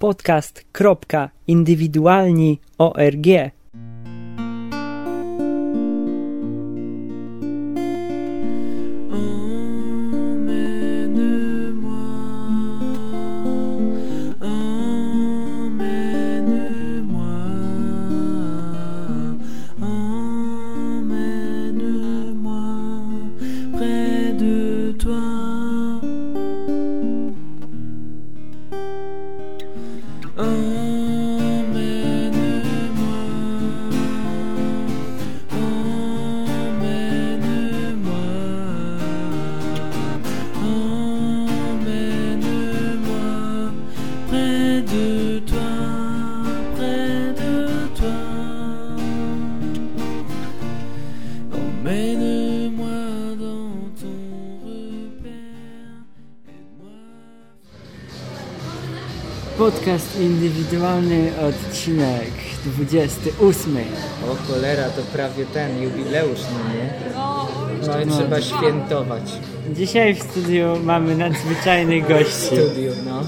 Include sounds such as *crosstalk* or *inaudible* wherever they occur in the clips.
podcast.indywidualni.org. Podcast indywidualny, odcinek 28. O cholera, to prawie ten jubileusz, no nie? No i No. trzeba świętować Dzisiaj w studiu mamy nadzwyczajnych gości. studium, no.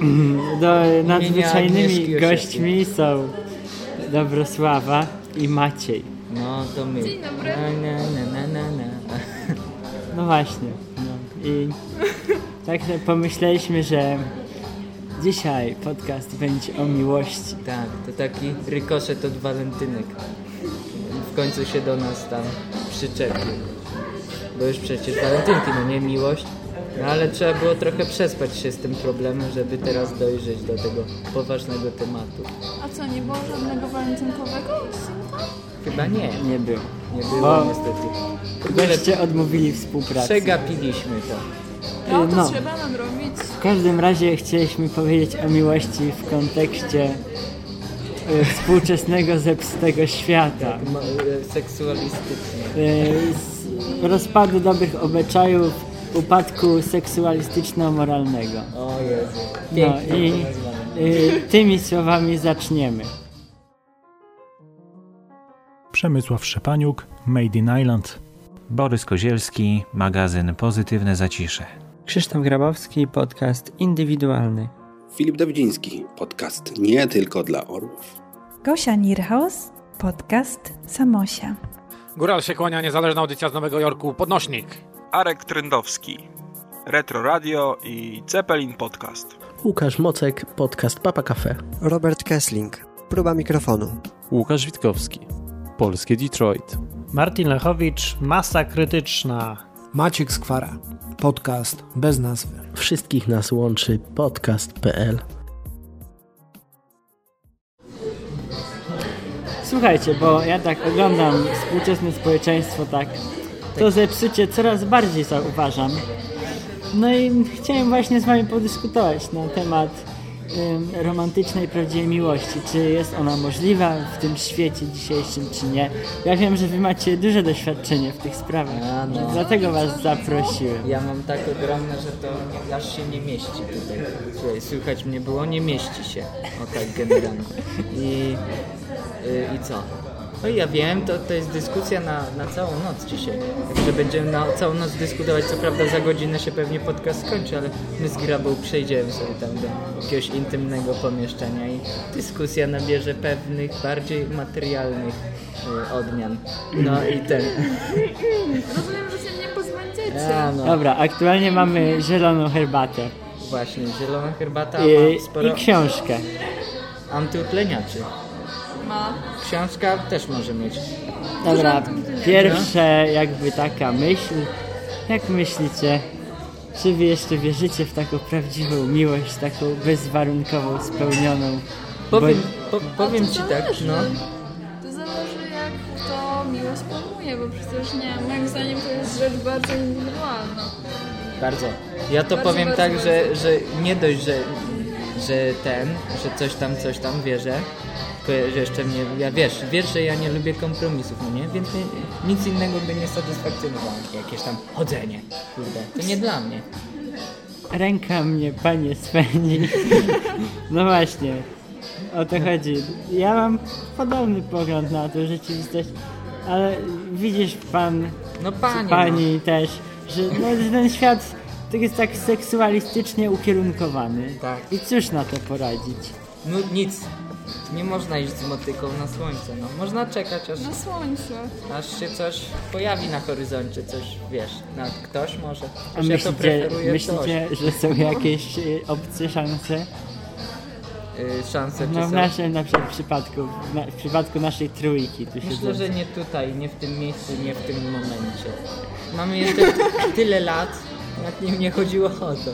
*clears throat* Do, nadzwyczajnymi gośćmi są Dobrosława i Maciej. No to my. Dzień dobry. Na, na, na, na, na, na. No właśnie. No. I tak sobie pomyśleliśmy, że dzisiaj podcast będzie o miłości. Tak, to taki rykoszet od walentynek. W końcu się do nas tam przyczepił. Bo już przecież walentynki, no nie miłość. No ale trzeba było trochę przespać się z tym problemem, żeby teraz dojrzeć do tego poważnego tematu. A co, nie było żadnego walentynkowego odcinka? Chyba nie, Nie było. nie było Bo- niestety. W ogóle odmówili współpracy. przegapiliśmy to. No to No. trzeba nadrobić. W każdym razie chcieliśmy powiedzieć o miłości w kontekście y, współczesnego zepsutego świata. Seksualistycznie. Y, z rozpadu dobrych obyczajów, upadku seksualistyczno-moralnego. O Jezu. No i y, tymi słowami zaczniemy. Przemysław Szczepaniuk, Made in Island. Borys Kozielski, magazyn Pozytywne Zacisze. Krzysztof Grabowski, podcast indywidualny. Filip Dawidziński, podcast nie tylko dla orłów. Gosia Nierhaus, podcast Samosia. Góral się kłania, niezależna audycja z Nowego Jorku, podnośnik. Arek Tryndowski, Retro Radio i Zeppelin Podcast. Łukasz Mocek, podcast Papa Cafe. Robert Kessling, próba mikrofonu. Łukasz Witkowski, Polskie Detroit. Martin Lechowicz, Masa Krytyczna. Maciek Skwara, podcast bez nazwy. Wszystkich nas łączy podcast.pl. Słuchajcie, bo ja tak oglądam współczesne społeczeństwo, tak, to zepsucie coraz bardziej zauważam. No i chciałem właśnie z wami podyskutować na temat romantycznej, prawdziwej miłości. Czy jest ona możliwa w tym świecie dzisiejszym, czy nie. Ja wiem, że wy macie duże doświadczenie w tych sprawach. A, no. Dlatego was zaprosiłem. Ja mam tak ogromne, że to aż się nie mieści tutaj. Słuchaj, słychać mnie było, nie mieści się. O tak generalnie. I, y, i co? No i ja wiem, to, to jest dyskusja na, na całą noc dzisiaj. Także będziemy na całą noc dyskutować. Co prawda za godzinę się pewnie podcast skończy, ale my z Grabą przejdziemy sobie tam do jakiegoś intymnego pomieszczenia i dyskusja nabierze pewnych bardziej materialnych y, odmian. No i ten. Rozumiem, że się nie pozbędziecie. A, no. Dobra, aktualnie mamy zieloną herbatę Właśnie, zielona herbata i, ma sporo i książkę. antyutleniaczy. Ma. Książka też może mieć. Dobra, pierwsze jakby taka myśl. Jak myślicie, czy wy jeszcze wierzycie w taką prawdziwą miłość, taką bezwarunkową, spełnioną? Powiem, Bo- po, powiem to ci tak, zależy. no. To zależy jak kto miłość pojmuje, bo przecież nie, moim zdaniem to jest rzecz bardzo indywidualna. Bardzo. Ja to Bardzo, powiem bardzo, tak, że, bardzo. że nie dość, że, że ten, że coś tam, coś tam wierzę, że jeszcze mnie, ja wiesz, wiesz, że ja nie lubię kompromisów, no nie? Więc nie, nic innego by nie satysfakcjonowało. Jakieś tam chodzenie, kurde, to nie dla mnie. Ręka mnie, panie spędzi. *laughs* No właśnie, o to chodzi. Ja mam podobny pogląd na tę rzeczywistość, ale widzisz pan, No panie, pani też, że no, ten świat to jest tak seksualistycznie ukierunkowany. Tak. I cóż na to poradzić? No nic. Nie można iść z motyką na słońce, no. Można czekać aż, Na słońce. aż się coś pojawi na horyzoncie, coś, wiesz, na ktoś może. A ja to myślicie, preferuję myślicie że są jakieś y, obce szanse? coś. Y, szanse czy No w są? naszym na przykład przypadku, w, na, w przypadku naszej trójki tu Myślę, siedzą. że nie tutaj, nie w tym miejscu, nie w tym momencie. Mamy jeszcze tyle lat, nad nim nie chodziło o to.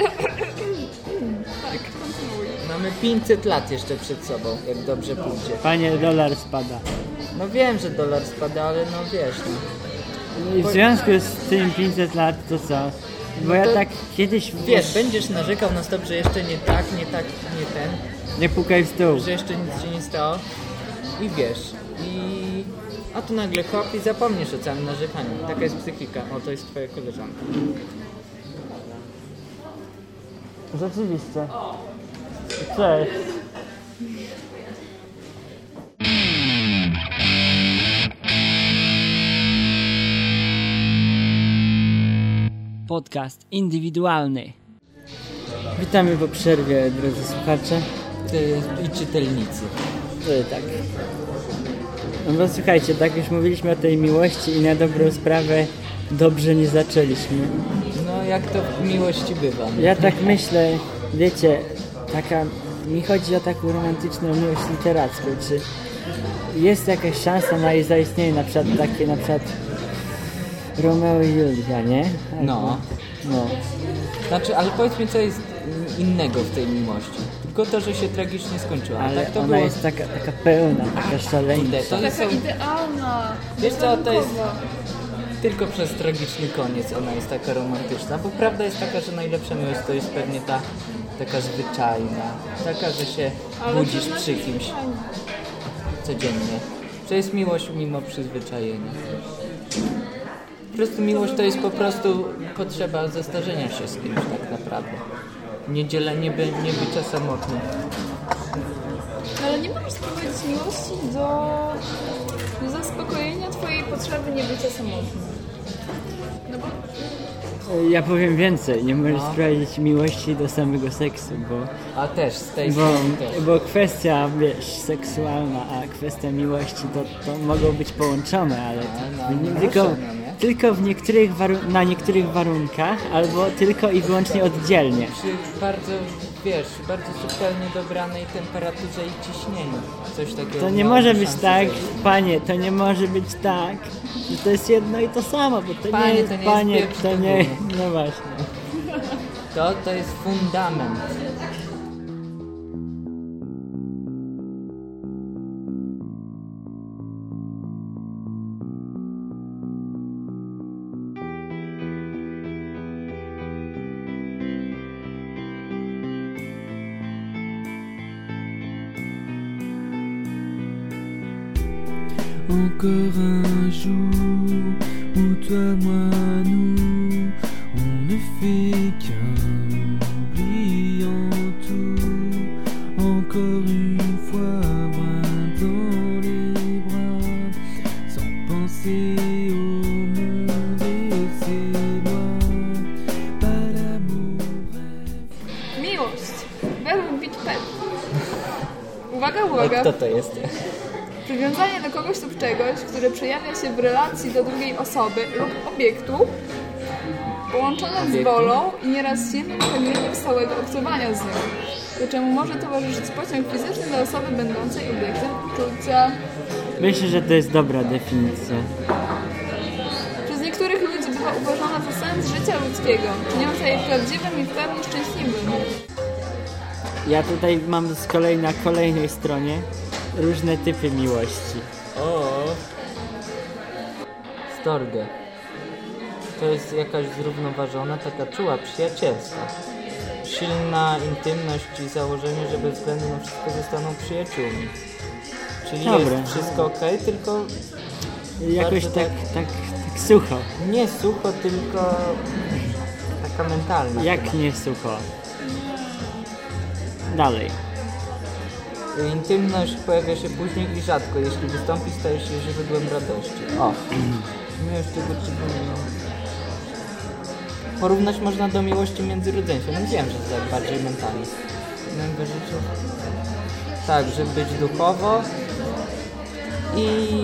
Tak, kontynuuj. Mamy 500 lat jeszcze przed sobą, jak dobrze pójdzie. Panie, dolar spada. No wiem, że dolar spada, ale no wiesz, no. No i w związku z tym 500 lat to co? Bo ja to- tak kiedyś... Wiesz, będziesz narzekał na stop, że jeszcze nie tak, nie tak, nie ten, Nie pukaj w stół. że jeszcze nic się nie stało. I wiesz, i... A tu nagle hop i zapomnisz o całym narzekaniu. Taka jest psychika. O, to jest twoja koleżanka. Rzeczywiście. Cześć. Podcast indywidualny. Witamy po przerwie, drodzy słuchacze. I czytelnicy. To tak. No bo słuchajcie, tak już mówiliśmy o tej miłości i na dobrą sprawę dobrze nie zaczęliśmy. No, jak to w miłości bywa. Ja tak myślę, wiecie, taka, mi chodzi o taką romantyczną miłość literacką, czy jest jakaś szansa na jej zaistnienie, na przykład takie, na przykład Romeo i Julia, nie? No. No. Znaczy, ale powiedz mi, co jest innego w tej miłości. Tylko to, że się tragicznie skończyła. Ale tak to ona było... jest taka, taka pełna, taka szaleńcza. To jest Taka idealna. Wiesz co, to jest tylko przez tragiczny koniec ona jest taka romantyczna, bo prawda jest taka, że najlepsza miłość to jest pewnie ta taka zwyczajna, taka, że się Ale budzisz znaczy przy kimś codziennie. To jest miłość mimo przyzwyczajenia. Po prostu miłość to jest po prostu potrzeba zestarzenia się z kimś tak naprawdę. Nie dzielenie, by, nie bycia samotnym. Ale nie możesz sprowadzić miłości do, do zaspokojenia twojej potrzeby niebycia samotnym. No Ja powiem więcej, nie możesz No. miłości do samego seksu, bo, A też z tej bo, też. bo kwestia, wiesz, seksualna, a kwestia miłości to, to mogą być połączone, ale no, to, nie tylko, muszą, no nie? tylko w niektórych na niektórych warunkach, albo tylko i wyłącznie oddzielnie. Przy bardzo, wiesz, bardzo subtelnie dobranej temperaturze i ciśnieniu. Coś takiego. To nie może być tak, zajść. panie, to nie może być tak, że to jest jedno i to samo, bo to Panie, nie jest, to nie jest panie, pieprz to nie, no właśnie. To, to jest fundament. Encore un jour où toi, moi, nous, on ne fait qu'un oubliant tout. Encore une fois, loin dans les bras, sans penser au monde et ses lois. Pas d'amour. miłość. Werub bit pet. Uwaga, uwaga. Kto to jest? Przywiązanie do kogoś lub czegoś, które przejawia się w relacji do drugiej osoby lub obiektu, połączone z wolą i nieraz silnym pragnieniem stałego obcowania z nią, do czemu może towarzyszyć pociąg fizyczny dla osoby będącej obiektem uczucia. Myślę, że to jest dobra definicja. Przez niektórych ludzi bywa uważana za sens życia ludzkiego, czyniąca je prawdziwym i w pełni szczęśliwym. Ja tutaj mam z kolei na kolejnej stronie różne typy miłości. O. Storge. To jest jakaś zrównoważona, taka czuła, przyjacielska. Silna intymność i założenie, że bez względu na wszystko zostaną przyjaciółmi. Czyli Dobre. jest wszystko ok, tylko Jakoś bardzo tak, tak, tak sucho. nie sucho, tylko taka mentalna. Jak chyba. nie sucho? Dalej. Intymność pojawia się później i rzadko. Jeśli wystąpi, staje się źródłem radości. O, my już tego przypomniałem. porównać można do miłości między rodzeństwem. No wiem, że to tak bardziej mentalnie. Mego życia. Tak, żeby być duchowo i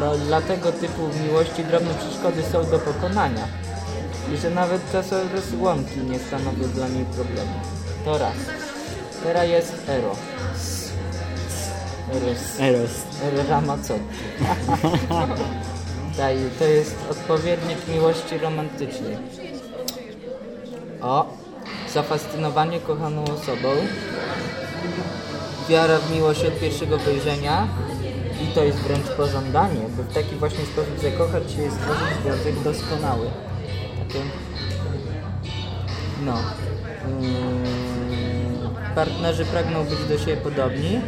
no, dla tego typu miłości drobne przeszkody są do pokonania. I że nawet czasowe rozłąki nie stanowią dla niej problemu. To raz. Teraz jest Ero. Eros. Eros. Ramazzotti. *laughs* Daj, to jest odpowiednik miłości romantycznej. O, zafascynowanie kochaną osobą, wiara w miłość od pierwszego wejrzenia i to jest wręcz pożądanie, by w taki właśnie sposób zakochać się i stworzyć związek doskonały. Takie... No. Yy, partnerzy pragną być do siebie podobni,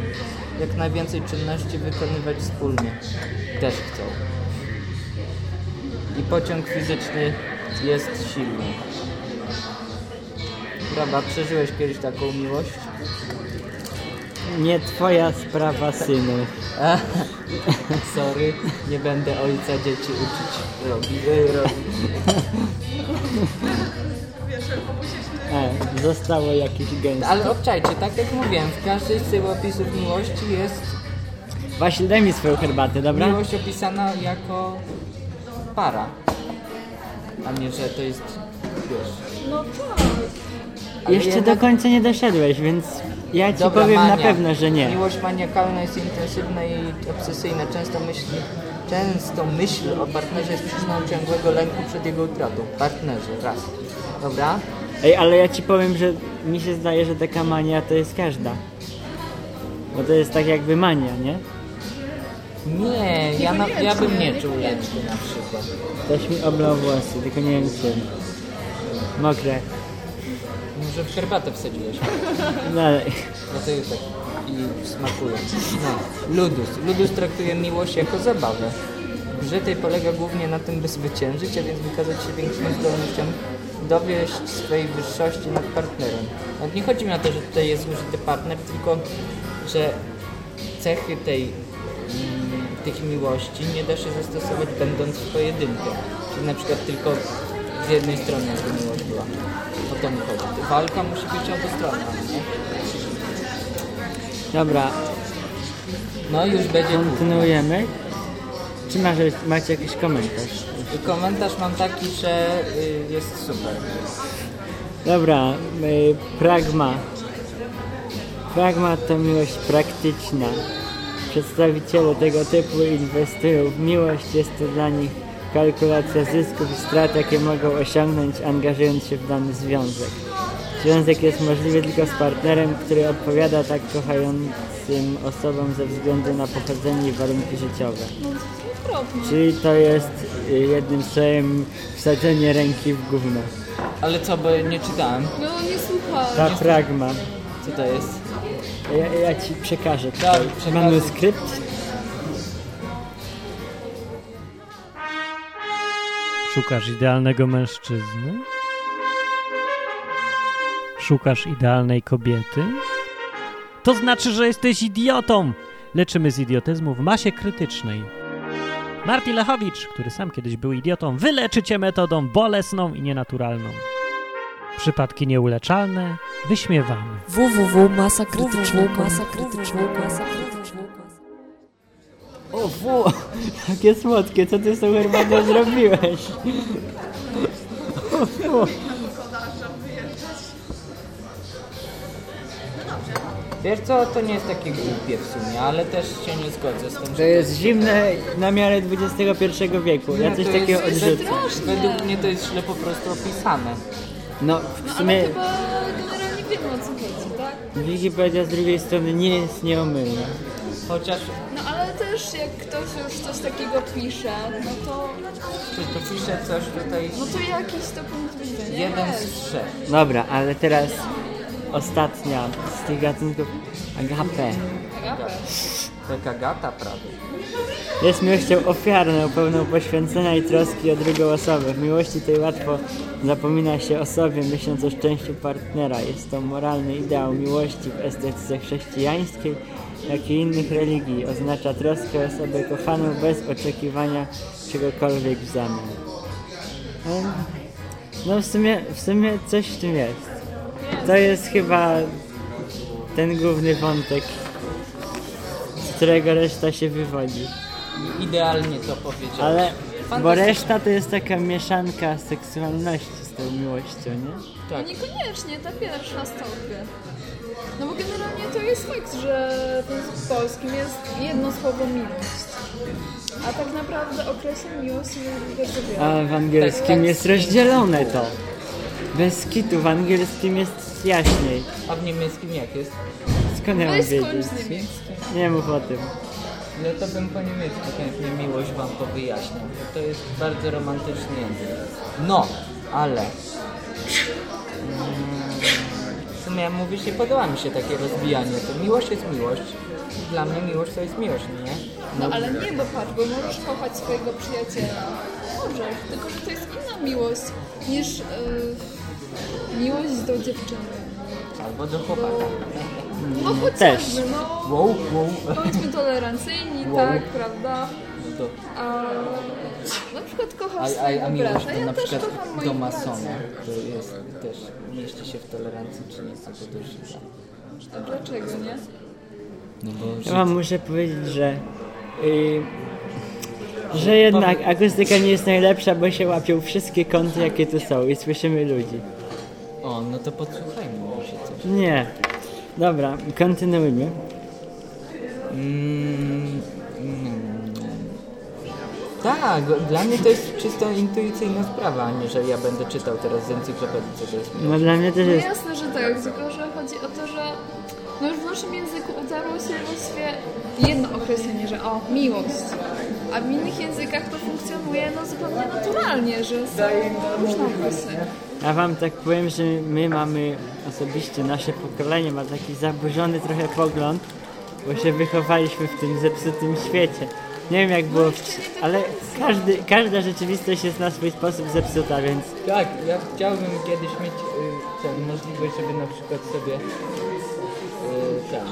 jak najwięcej czynności wykonywać wspólnie. Też chcą. I pociąg fizyczny jest silny. Prawda, przeżyłeś kiedyś taką miłość? Nie twoja sprawa, synu. *laughs* Sorry, nie będę ojca dzieci uczyć robi, e, robi. E, zostało jakieś gęste. Ale obczajcie, tak jak mówiłem, w każdej z tych opisów miłości jest Właśnie daj mi swoją herbatę, dobra? miłość opisana jako para. A nie, że to jest, wiesz... No tak. Jeszcze jednak- do końca nie doszedłeś, więc ja ci Dobra, powiem na mania. pewno, że nie. Miłość maniakalna jest intensywna i obsesyjna. Często myśl, często myśl o partnerze jest przyczyną ciągłego lęku przed jego utratą. Partnerze, raz. Dobra? Ej, ale ja ci powiem, że mi się zdaje, że taka mania to jest każda. Bo to jest tak jakby mania, nie? Nie, ja, na, ja bym nie czuł lęku na przykład. Ktoś mi oblał włosy, tylko nie wiem czym. Mokre. Może w herbatę wsadziłeś. Dalej. Dlatego tak i smakuje. No. Ludus. Ludus traktuje miłość jako zabawę. Grze tej polega głównie na tym, by zwyciężyć, a więc wykazać się większą zdolnością dowieść swojej wyższości nad partnerem. No, nie chodzi mi o to, że tutaj jest użyty partner, tylko że cechy tej, mm, tych miłości nie da się zastosować będąc w pojedynkę. Czyli na przykład tylko z jednej strony jakby miłość była. To mi chodzi. Walka musi być nie? Dobra, No już będzie kontynuujemy. Czy masz, macie jakiś komentarz? I komentarz mam taki, że y, jest super. Dobra, y, pragma. Pragma to miłość praktyczna. Przedstawiciele tego typu inwestują w miłość. Jest to dla nich kalkulacja zysków i strat, jakie mogą osiągnąć, angażując się w dany związek. Związek jest możliwy tylko z partnerem, który odpowiada tak kochającym osobom ze względu na pochodzenie i warunki życiowe. Czyli to jest y, jednym słowem wsadzenie ręki w gówno. Ale co, bo nie czytałem. No nie słuchaj. Ta pragma. Co to jest? Ja, ja ci przekażę Dobra, tutaj przekazuj. manuskrypt. Szukasz idealnego mężczyzny? Szukasz idealnej kobiety? To znaczy, że jesteś idiotą! Leczymy z idiotyzmu w masie krytycznej. Martin Lechowicz, który sam kiedyś był idiotą, wyleczy cię metodą bolesną i nienaturalną. Przypadki nieuleczalne wyśmiewamy. www.masakrytycznego O fu, jakie słodkie, co ty z tą herbatą zrobiłeś? O fu. Wiesz co, to nie jest takie głupie w sumie, ale też się nie zgodzę z tym, że To jest zimne na miarę XXI wieku. Ja Nie, coś to takiego jest- odrzucę. Według mnie to jest źle po prostu opisane. No, w Ale sumie chyba generalnie wiemy o co chodzi, tak? Wikipedia z drugiej strony nie jest nieomylna. Chociaż No ale też jak ktoś już coś takiego pisze, no to, czy to pisze coś tutaj no to jakiś to punkt widzenia jeden jest. z trzech. Dobra, ale teraz ostatnia z tych gatunków agape. Agapę. Taka gata prawie. Jest miłością ofiarną, pełną poświęcenia i troski o drugą osobę. W miłości tej łatwo zapomina się o sobie, myśląc o szczęściu partnera. Jest to moralny ideał miłości w estetyce chrześcijańskiej, jak i innych religii. Oznacza troskę o osobę kochaną bez oczekiwania czegokolwiek w zamian. No w sumie, w sumie coś w tym jest. To jest chyba ten główny wątek, z którego reszta się wywodzi. Idealnie to powiedziałeś. Ale, bo reszta to jest taka mieszanka seksualności z tą miłością, nie? Tak. Niekoniecznie, ta pierwsza stopy. No bo generalnie to jest fakt, że w języku polskim jest jedno słowo miłość. A tak naprawdę określa miłość jest bardzo wiele. A w angielskim Tak, tak, jest rozdzielone to. Bez kitu, w angielskim jest jaśniej. A w niemieckim jak jest? Skąd ja mam wiedzieć? z niemieckim. Nie mów o tym. No to bym po niemiecku chętnie miłość wam to wyjaśnił. bo To jest bardzo romantyczny język. No, ale... Mm, Sumie mówisz, nie podoba mi się takie rozbijanie. To miłość jest miłość. Dla mnie miłość to jest miłość, nie? No ale nie, bo patrz, bo możesz kochać swojego przyjaciela. Możesz, tylko że to jest inna miłość niż yy, miłość do dziewczyny. Albo do chłopaka. No chociażby, Też. no Wow, wow. bądźmy tolerancyjni, Wow. tak, prawda? To, A na przykład kochasz a, a, a miłość brata, to ja na też przykład do masona. To jest też, mieści się w tolerancji, czy nie? Albo do Żyda. A dlaczego, nie? No bo Ja wam muszę powiedzieć, że y, że jednak akustyka nie jest najlepsza, bo się łapią wszystkie kąty, jakie tu są i słyszymy ludzi. O, no to podsłuchajmy może coś. Nie. Dobra, kontynuujmy. Mm. Tak, dla mnie to jest czysto intuicyjna sprawa, a nie, że ja będę czytał teraz z encyklopedii, co to jest No dla mnie też No jest... jasne, że tak, tylko że chodzi o to, że no już w naszym języku utarło się właściwie jedno określenie, że o, miłość. A w innych językach to funkcjonuje no zupełnie naturalnie, że są różne okresy. Ja wam tak powiem, że my mamy osobiście, nasze pokolenie ma taki zaburzony trochę pogląd, bo się wychowaliśmy w tym zepsutym świecie. Nie wiem jak było, ale każdy, każda rzeczywistość jest na swój sposób zepsuta, więc Tak, ja chciałbym kiedyś mieć y, tę możliwość, żeby na przykład sobie y, tam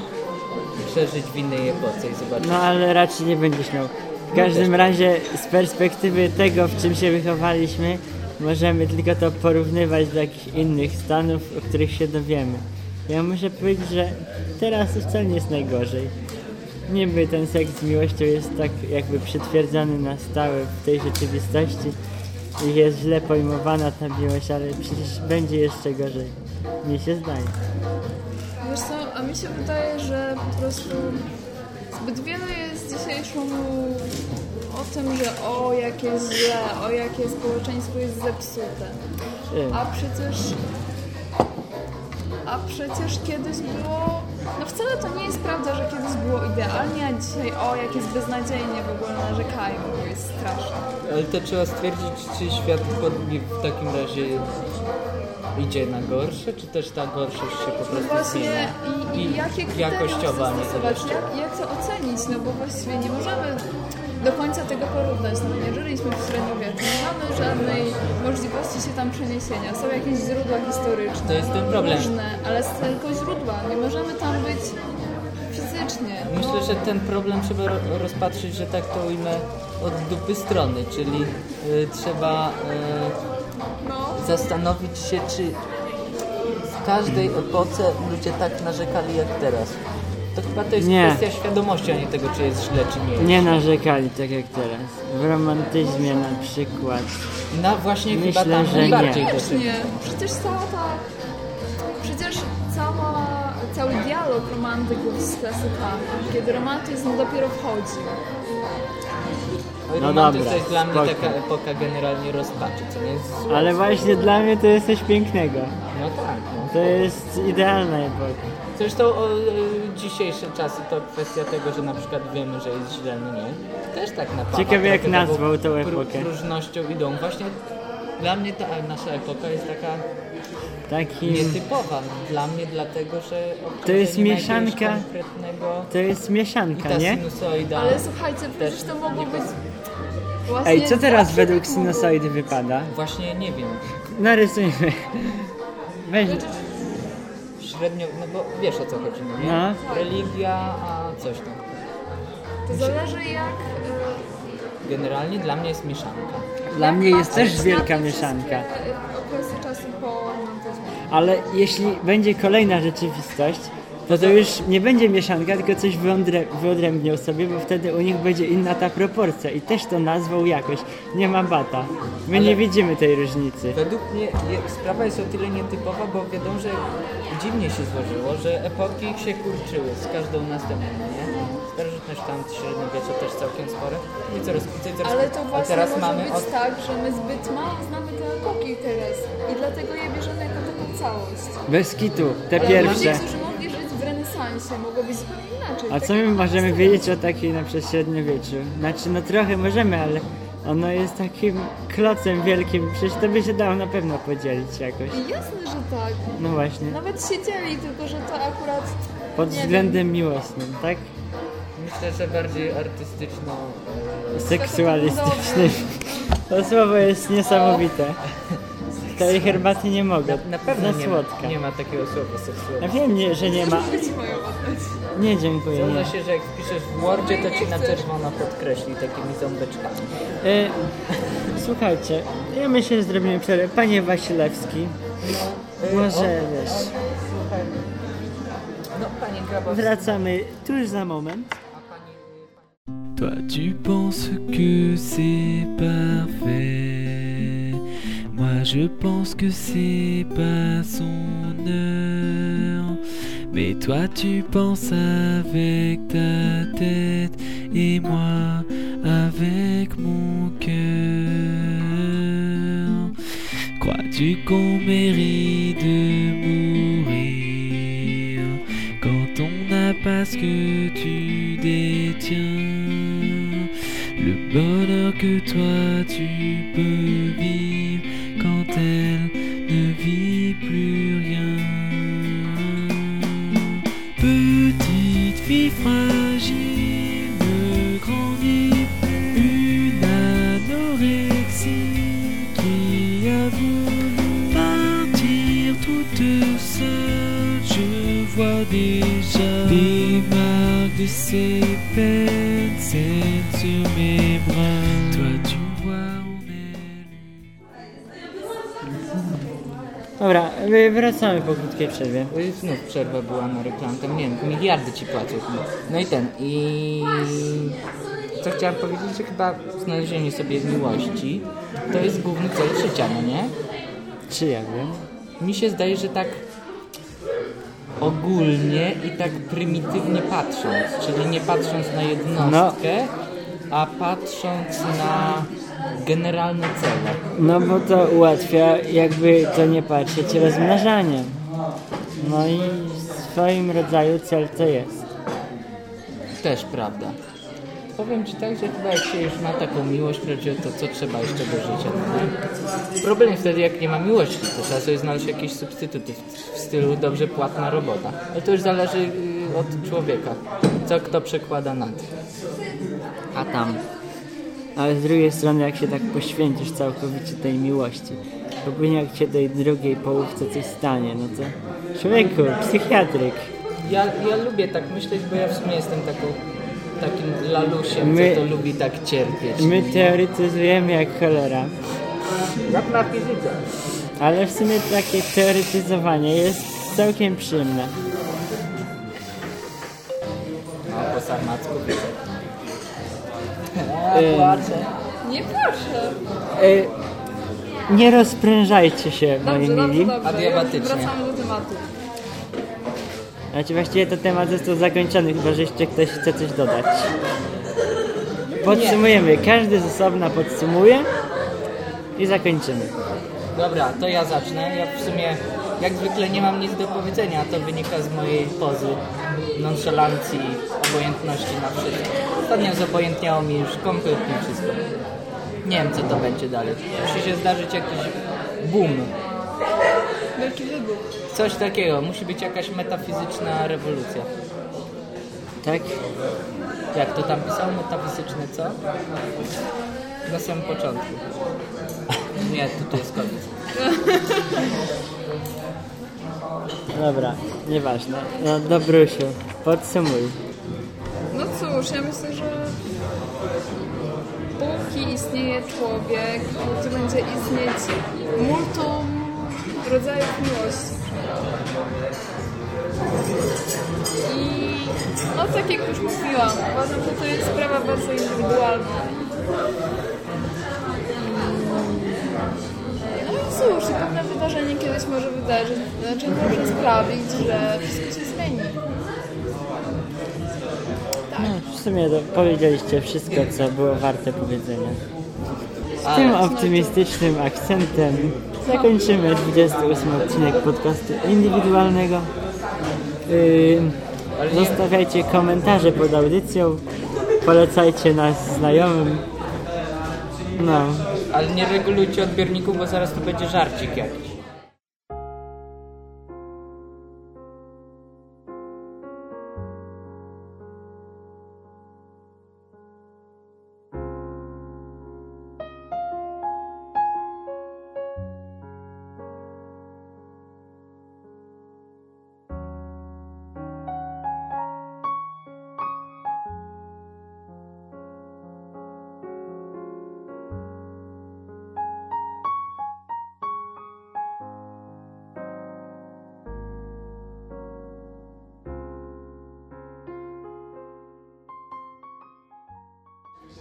przeżyć w innej epoce i zobaczyć. no ale raczej nie będziesz miał. W każdym razie z perspektywy tego, w czym się wychowaliśmy, możemy tylko to porównywać do jakichś innych stanów, o których się dowiemy. Ja muszę powiedzieć, że teraz wcale nie jest najgorzej. Niby ten seks z miłością jest tak jakby przytwierdzany na stałe w tej rzeczywistości i jest źle pojmowana ta miłość, ale przecież będzie jeszcze gorzej. Mi się zdaje. Wiesz co, a mi się wydaje, że po prostu zbyt wiele jest dzisiaj szumu o tym, że o jakie źle, o jakie społeczeństwo jest zepsute. A przecież a przecież kiedyś było no wcale to nie jest prawda, że kiedyś było idealnie, a dzisiaj o jak jest beznadziejnie w ogóle narzekają, bo jest strasznie. Ale to trzeba stwierdzić, czy świat w takim razie idzie na gorsze, czy też ta gorszość się po No prostu zmienia. i, i jakie kryteria jakościowa, nie jak, jak to ocenić, no bo właściwie nie możemy do końca tego porównać, no nie żyliśmy w średniowieczu, nie mamy żadnej możliwości się tam przeniesienia, są jakieś źródła historyczne, To jest ten problem. różne, ale z tylko źródła, nie możemy tam być fizycznie. Myślę, no. że ten problem trzeba ro- rozpatrzyć, że tak to ujmę, od dupy strony, czyli y, trzeba y, zastanowić się, czy w każdej epoce ludzie tak narzekali jak teraz. To chyba to jest Nie. kwestia świadomości, a nie tego, czy jest źle, czy nie jest. Nie narzekali tak jak teraz. W romantyzmie na przykład. No właśnie Myślę, chyba tam że najbardziej nie. Nie, przecież cała ta... Przecież cała, cały dialog romantyków z klasykami, kiedy romantyzm dopiero wchodzi. Ale No romantyzm dobra, to jest dla mnie spoko. taka epoka generalnie rozpaczy, co nie jest złe. Ale właśnie dla mnie to jest coś pięknego. No tak, no. To jest idealna epoka. Zresztą o, e, dzisiejsze czasy to kwestia tego, że na przykład wiemy, że jest źle, no nie? Też tak napawa. Ciekawe, jak nazwał tą pró- epokę. Próżnością idą. Właśnie dla mnie ta nasza epoka jest taka Taki... nietypowa. Dla mnie dlatego, że To jest mieszanka. konkretnego... To jest mieszanka, nie? sinusoida... Ale słuchajcie, przecież to mogło być... Właśnie Ej, co teraz według sinusoidy wypada? Właśnie nie wiem. Narysujmy. Weź średnio, no bo wiesz o co chodzi, no nie? No. Religia, a coś tam. To zależy jak... Y, Generalnie dla mnie jest mieszanka. Dla mnie jest też wielka mieszanka. okresy czasu po... No, Ale jeśli będzie kolejna rzeczywistość, to to już nie będzie mieszanka, tylko coś wyodrę, wyodrębnią sobie, bo wtedy u nich będzie inna ta proporcja i też to nazwą jakoś. Nie ma bata. My Ale- nie widzimy tej różnicy. Według mnie je- sprawa jest o tyle nietypowa, bo wiadomo, że dziwnie się złożyło, że epoki się kurczyły z każdą następną, nie? Starożytność tam, średniowiecze też całkiem spore. I coraz krócej, coraz Ale to właśnie teraz może mamy być od... tak, że my zbyt mało znamy te epoki teraz i dlatego je bierzemy jako taką całość. Bez kitu, te Ale pierwsze. ludzie, renesansie, mogło być zupełnie inaczej. A Tak co my możemy wiedzieć o takiej na przykład średniowieczu? Znaczy, no trochę możemy, ale ono jest takim klocem wielkim. Przecież to by się dało na pewno podzielić jakoś. Jasne, że tak. No właśnie. Nawet się dzieli, tylko że to akurat... Pod względem miłosnym, tak? Myślę, że bardziej artystyczno... e, Seksualistycznym. To słowo jest niesamowite. Tej herbaty nie mogę. Na, na pewno Za nie ma, słodka. nie ma takiego słowa seksualnego. Ja wiem, nie, że nie ma. Nie, dziękuję. Zdarza się, że jak wpiszesz w Wordzie, to ci na czerwono podkreśli takimi ząbeczkami. E, słuchajcie, ja myślę, że zrobimy przerwę. Panie Wasilewski, może wiesz, No, panie Grabowski. wracamy tuż za moment. Toi tu penses que c'est parfait Moi je pense que c'est pas son heure Mais toi tu penses avec ta tête Et moi avec mon cœur. Crois-tu qu'on mérite de mourir Quand on n'a pas ce que tu détiens? Le bonheur que toi tu peux vivre Dobra, my wracamy po krótkiej przerwie. Znów przerwa była na reklamę, tam nie wiem, miliardy ci płacą. No i ten, i co chciałem powiedzieć, że chyba znalezienie sobie miłości to jest główny cel życia, no nie? Czy ja wiem? Mi się zdaje, że tak ogólnie i tak prymitywnie patrząc, czyli nie patrząc na jednostkę, a patrząc na generalne cele. No bo to ułatwia jakby to nie patrzeć rozmnażanie. No i w swoim rodzaju cel to jest. Też prawda. Powiem Ci tak, że chyba jak się już ma taką miłość prawdziwą, to co trzeba jeszcze do życia? No? Problem jest wtedy, jak nie ma miłości, to trzeba sobie znaleźć jakieś substytuty w, w stylu dobrze płatna robota. Ale to już zależy y, od człowieka, co kto przekłada na to. A tam Ale z drugiej strony, jak się tak poświęcisz całkowicie tej miłości, to później jak się tej drugiej połówce coś stanie, no to człowieku, psychiatryk. Ja, ja lubię tak myśleć, bo ja w sumie jestem taką, takim lalusiem, My- co to lubi tak cierpieć. My teoretyzujemy jak cholera, Jak na fizyce. ale w sumie takie teoretyzowanie jest całkiem przyjemne. No, po sarmacku. Ym. płaczę. Nie proszę. E, nie rozprężajcie się, moi Dobrze, dobrze, mili. dobrze. Adiabatycznie. Wracamy do tematu. Znaczy właściwie to temat został zakończony, chyba że jeszcze ktoś chce coś dodać. Podsumujemy, każdy z osobna podsumuje i zakończymy. Dobra, to ja zacznę. Ja w sumie jak zwykle nie mam nic do powiedzenia, a to wynika z mojej pozy, nonszalancji, obojętności na wszystko. Ostatnio zobojętniało mi już kompletnie wszystko. Nie wiem, co to będzie dalej. Musi się zdarzyć jakiś boom. Wielki wybuch. Coś takiego. Musi być jakaś metafizyczna rewolucja. Tak? Jak to tam pisał? Metafizyczne co? Na samym początku. Nie, tu, tu jest koniec. Dobra, nieważne. No Dobrusiu, podsumuj. Cóż, ja myślę, że póki istnieje człowiek, póki będzie istnieć multum rodzajów miłości. I no tak jak już mówiłam, uważam, że to jest sprawa bardzo indywidualna. No i cóż, pewne wydarzenie kiedyś może wydarzyć, znaczy może sprawić, że wszystko się zmieni. No, w sumie to powiedzieliście wszystko, co było warte powiedzenia. Z tym optymistycznym akcentem zakończymy 28 odcinek podcastu indywidualnego. Yy, zostawiajcie komentarze pod audycją, polecajcie nas znajomym. No, Ale nie regulujcie odbiorników, bo zaraz to będzie żarcik jakiś.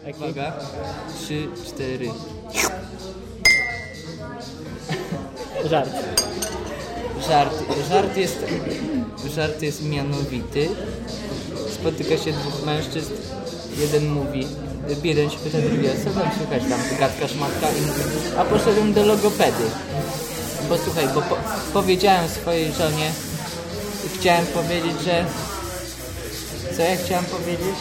Uwaga. Trzy, cztery. żart. Żart, żart jest, żart jest mianowity. Spotyka się dwóch mężczyzn. Jeden mówi, jeden się pyta drugiego, co tam słychać tam, gadka szmatka i mówi, a poszedłem do logopedy. Bo słuchaj, bo po, powiedziałem swojej żonie, chciałem powiedzieć, że... Co ja chciałem powiedzieć?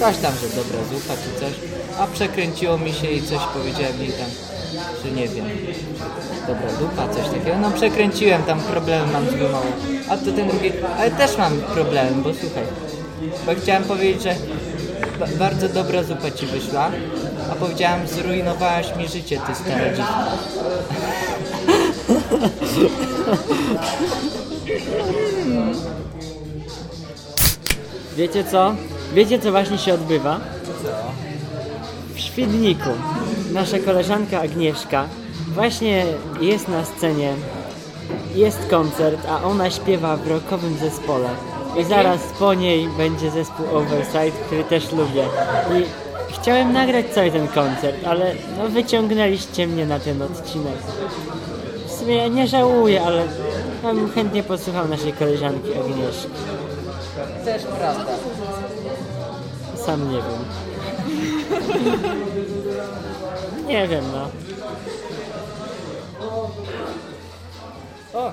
Coś tam, że dobra zupa czy coś, a przekręciło mi się i coś powiedziałem jej tam, że nie wiem, dobra dupa, coś takiego. No przekręciłem, tam problemy mam z wymową. A to ten drugi, ale też mam problem, bo słuchaj, bo chciałem powiedzieć, że ba bardzo dobra zupa ci wyszła, a powiedziałem, zrujnowałaś mi życie, ty stara dziwka. *laughs* Wiecie co? Wiecie co właśnie się odbywa? W Świdniku. Nasza koleżanka Agnieszka właśnie jest na scenie. Jest koncert, a ona śpiewa w rockowym zespole. I zaraz po niej będzie zespół Overside, który też lubię. I chciałem nagrać cały ten koncert, ale no wyciągnęliście mnie na ten odcinek. W sumie nie żałuję, ale ja bym chętnie posłuchał naszej koleżanki Agnieszki. Też prawda. Sam nie wiem. Nie wiem, no. O!